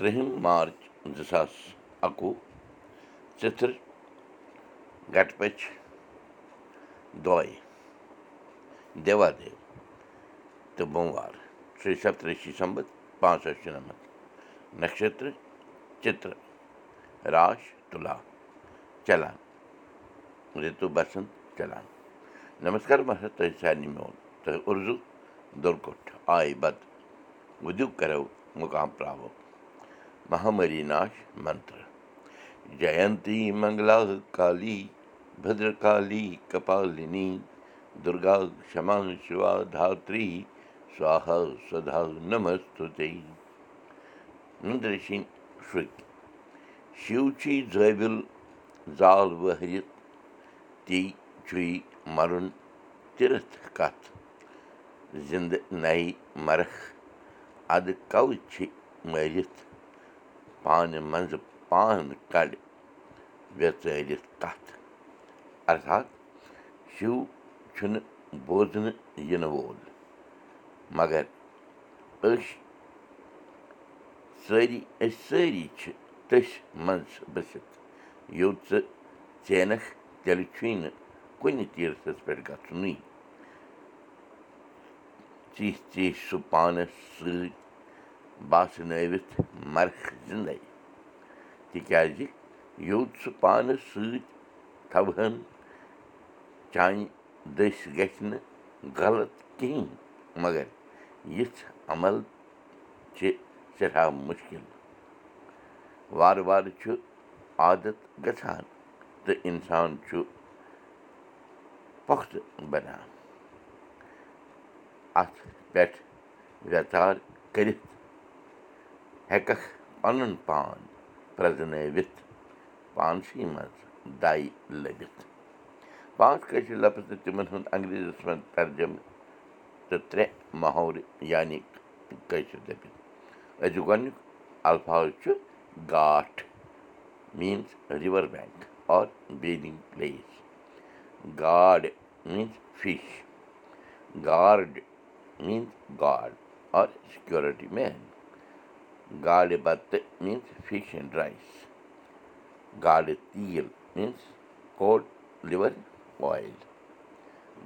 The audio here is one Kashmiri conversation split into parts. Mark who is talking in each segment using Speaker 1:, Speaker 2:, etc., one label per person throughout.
Speaker 1: ترٛہِم مارٕچ زٕ ساس اَکوُہ ژِتٕر گَٹہٕ پٔچھ دوے دیوادیو تہٕ بوموار شرٛی سپترشی سمبت پانٛژھ ساس شُنَمَتھ نَشترٕ چِترٕ راش تُلا چلان رِتُو بسنٛد چلان نمسکار مہراج تۄہہِ سارنٕے میون تۄہہِ اُردو دُرکُٹھ آے بد وُدِو کَرو مُقام پراوو مہامری ناش منتر جینتی منگلا کالی بدرکالی کپالِنی دُرگا کما شِوا دھتری سوہا سدا نمستُتے نُدرشِنۍ شُرۍ شِو چھی زٲوِل زال وٲرِتھ تی چھُے مَرُن تِرتھ کَتھ زِندٕ نَیہِ مَرٕکھ اَدٕ کَوٕ چھِ مٲرِتھ پانہٕ منٛزٕ پانہٕ کَڑِ ویژٲرِتھ کَتھ اَرتھات شِو چھُنہٕ بوزنہٕ یِنہٕ وول مگر أسۍ سٲری أسۍ سٲری چھِ تٔسۍ منٛز بٔسِتھ یوٚت ژٕ ژینکھ تیٚلہِ چھُے نہٕ کُنہِ تیٖرتھَس پٮ۪ٹھ گژھنُے ژِہ ژِہ سُہ پانَس سۭتۍ باسنٲوِتھ مرکھ زِندَے تِکیٛازِ یوٚت سُہ پانَس سۭتۍ تھاوہَن چانہِ دٔسۍ گژھِ نہٕ غلط کِہیٖنۍ مگر یِژھ عمل چھِ سٮ۪ٹھاہ مُشکِل وارٕ وارٕ چھُ عادت گژھان تہٕ اِنسان چھُ پۄختہٕ بَنان اَتھ پٮ۪ٹھ ویٚژار کٔرِتھ ہٮ۪کَکھ پَنُن پان پرٛزنٲوِتھ پانسٕے منٛز دَے لٔبِتھ پانٛژھ کٲشِر لفظ تہٕ تِمَن ہُنٛد انٛگریزَس منٛز ترجمہٕ تہٕ ترٛےٚ ماحولہِ یعنی کٲشِر دٔپِتھ أزیُک گۄڈنیُک الفاظ چھُ گاٹھ means river bank or bedding place guard means fish guard means guard or security man گاڈٕ بَتہٕ میٖنٕز فِش اینٛڈ رایِس گاڈٕ تیٖل میٖنٕز کوٹ لِوَر اویِل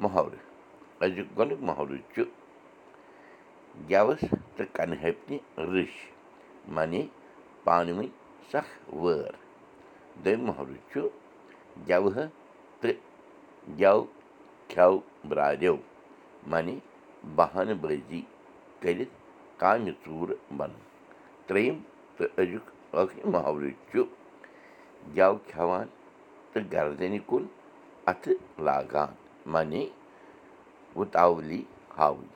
Speaker 1: محلہٕ أزیُک گۄڈنیُک محلہٕ چھُ گٮ۪وَس تہٕ کَنہٕ ہپنہِ رٕش معنی پانہٕ ؤنۍ سکھ وٲر دوٚیِم محلہٕ چھُ گٮ۪وٕ تہٕ گٮ۪و کھٮ۪و برٛاریو معنی ترٛیٚیِم تہٕ أزیُک ٲخری محلہٕ چھُ گٮ۪و کھٮ۪وان تہٕ گردَنہِ کُن اَتھٕ لاگان۔ معنی وُتاولی ہاوٕنۍ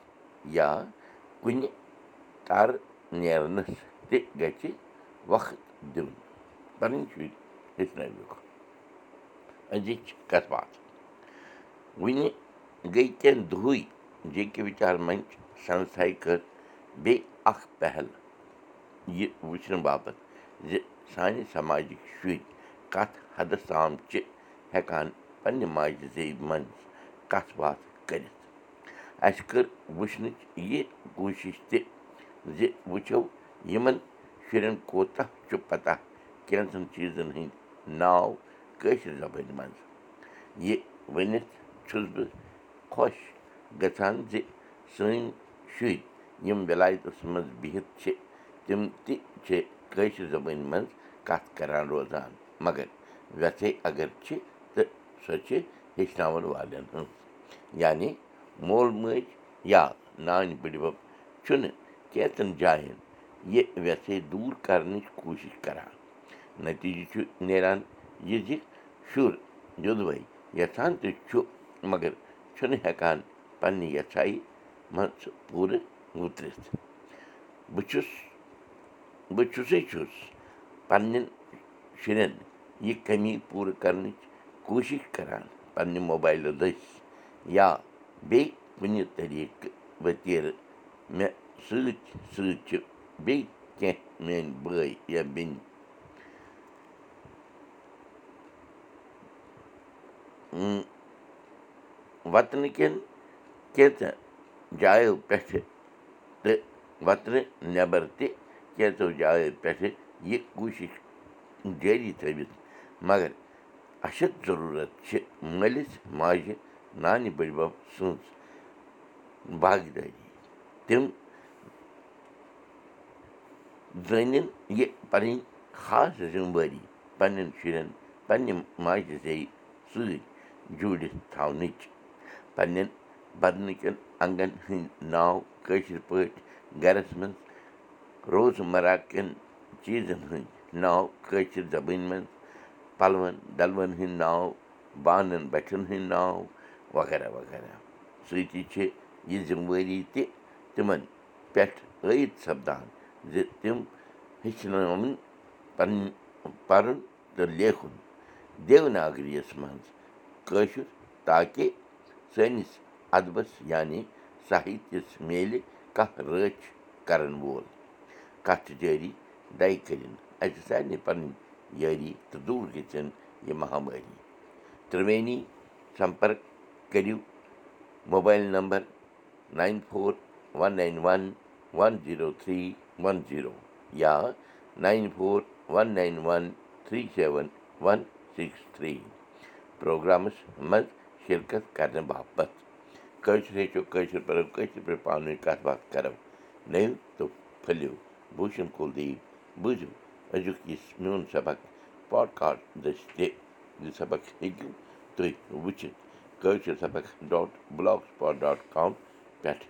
Speaker 1: یا کُنہِ تَر نیرنَس تہِ گژھِ وقت دیُن پَنٕنۍ شُرۍ أزِچ کَتھ باتھ وٕنہِ گٔے کیٚنٛہہ دۄہٕے جے کے وِچار منٛچ سنستھاے کٔر بیٚیہِ اَکھ پہل یہِ وٕچھنہٕ باپَتھ زِ سانہِ سماجِکۍ شُرۍ کَتھ حدس تام چھِ ہٮ۪کان پنٛنہِ ماجہِ زیٚوِ منٛز کَتھ باتھ کٔرِتھ اَسہِ کٔر وٕچھنٕچ یہِ کوٗشِش تہِ زِ وٕچھو یِمَن شُرٮ۪ن کوتاہ چھُ پَتہ کینٛژھن چیٖزَن ہٕنٛدۍ ناو کٲشِر زبٲنۍ منٛز یہِ ؤنِتھ چھُس بہٕ خۄش گژھان زِ سٲنۍ شُرۍ یِم وِلایتَس منٛز بِہِتھ چھِ تِم تہِ چھِ کٲشِر زبٲنۍ منٛز کَتھ کَران روزان مگر وٮ۪ژھے اگر چھِ تہٕ سۄ چھِ ہیٚچھناوَن والٮ۪ن ہٕنٛز یعنی مول موج یا نانۍ بٔڈِبَب چھُنہٕ کینٛژَن جایَن یہِ وٮ۪ژھے دوٗر کَرنٕچ کوٗشِش کَران نٔتیٖجہِ چھُ نیران یہِ زِ شُر یوٚدوَے یَژھان تہِ چھُ مگر چھُنہٕ ہٮ۪کان پنٛنہِ یَژھایہِ منٛز پوٗرٕ وُترِتھ بہٕ چھُس بہٕ چھُسٕے چھُس پنٛنٮ۪ن شُرٮ۪ن یہِ کٔمی پوٗرٕ کَرنٕچ کوٗشِش کَران پنٛنہِ موبایلہٕ دٔسۍ یا بیٚیہِ کُنہِ طریٖقہٕ ؤتیرٕ مےٚ سۭتۍ سۭتۍ چھِ بیٚیہِ کینٛہہ میٛٲنۍ بٲے یا بیٚنہِ وَتنہٕ کٮ۪ن کینٛژھن جایو پٮ۪ٹھٕ تہٕ وَتنہٕ نٮ۪بر تہِ کینٛژھو جایو پٮ۪ٹھٕ یہِ کوٗشِش جٲری تھٲوِتھ مگر اَشد ضروٗرت چھِ مٲلِس ماجہِ نانہِ بٔڈبب سٕنٛز باغدٲری تِم زٲنِن یہِ پَنٕنۍ خاص ذِمہٕ وٲری پنٛنٮ۪ن شُرٮ۪ن پنٛنہِ ماجہِ زیٚیہِ سۭتۍ جوٗڑِتھ تھاونٕچ پنٛنٮ۪ن بدنٕکٮ۪ن انٛگن ہٕنٛدۍ ناو کٲشِر پٲٹھۍ گَرَس منٛز روزمَرہ کٮ۪ن چیٖزَن ہٕنٛدۍ ناو کٲشِر زبٲنۍ منٛز پَلوَن ڈَلوَن ہٕنٛدۍ ناو بانَن بَٹھٮ۪ن ہٕنٛدۍ ناو وغیرہ وغیرہ سۭتی چھِ یہِ ذِمہٕ وٲری تہِ تِمَن پٮ۪ٹھ عٲیِد سَپدان زِ تِم ہیٚچھناوٕنۍ پَنٕنۍ پَرُن تہٕ لیکھُن دیوناگرِیَس منٛز کٲشُر تاکہِ سٲنِس اَدبَس یعنی ساہِتِس میلہِ کانٛہہ رٲچھ کَرَن وول کَتھِ جٲری دَے کٔرِنۍ اَسہِ سارنٕے پَنٕنۍ یٲری تہٕ دوٗر گٔژھِنۍ یہِ مہامٲری ترٛوٲنی سَمپَرٕک کٔرِو mobile number nine four one nine one one zero three one zero یا nine four one nine one three seven one six three programmes منٛز شِرکت کَرنہٕ باپتھ کٲشِر ہیٚچھو کٲشِر پٲٹھۍ کٲشِر پٲٹھۍ پانہٕ ؤنۍ کَتھ باتھ کَرو نٔو تہٕ پھٔلِو بوٗشَن کُلدیپ بوٗزِو أزیُک یُس میون سبق پاڈکاسٹ دٔسۍ تہِ یہِ سبق ہیٚکِو تُہۍ وٕچھِتھ کٲشِر سبق ڈاٹ بٕلاک ڈاٹ کام پٮ۪ٹھ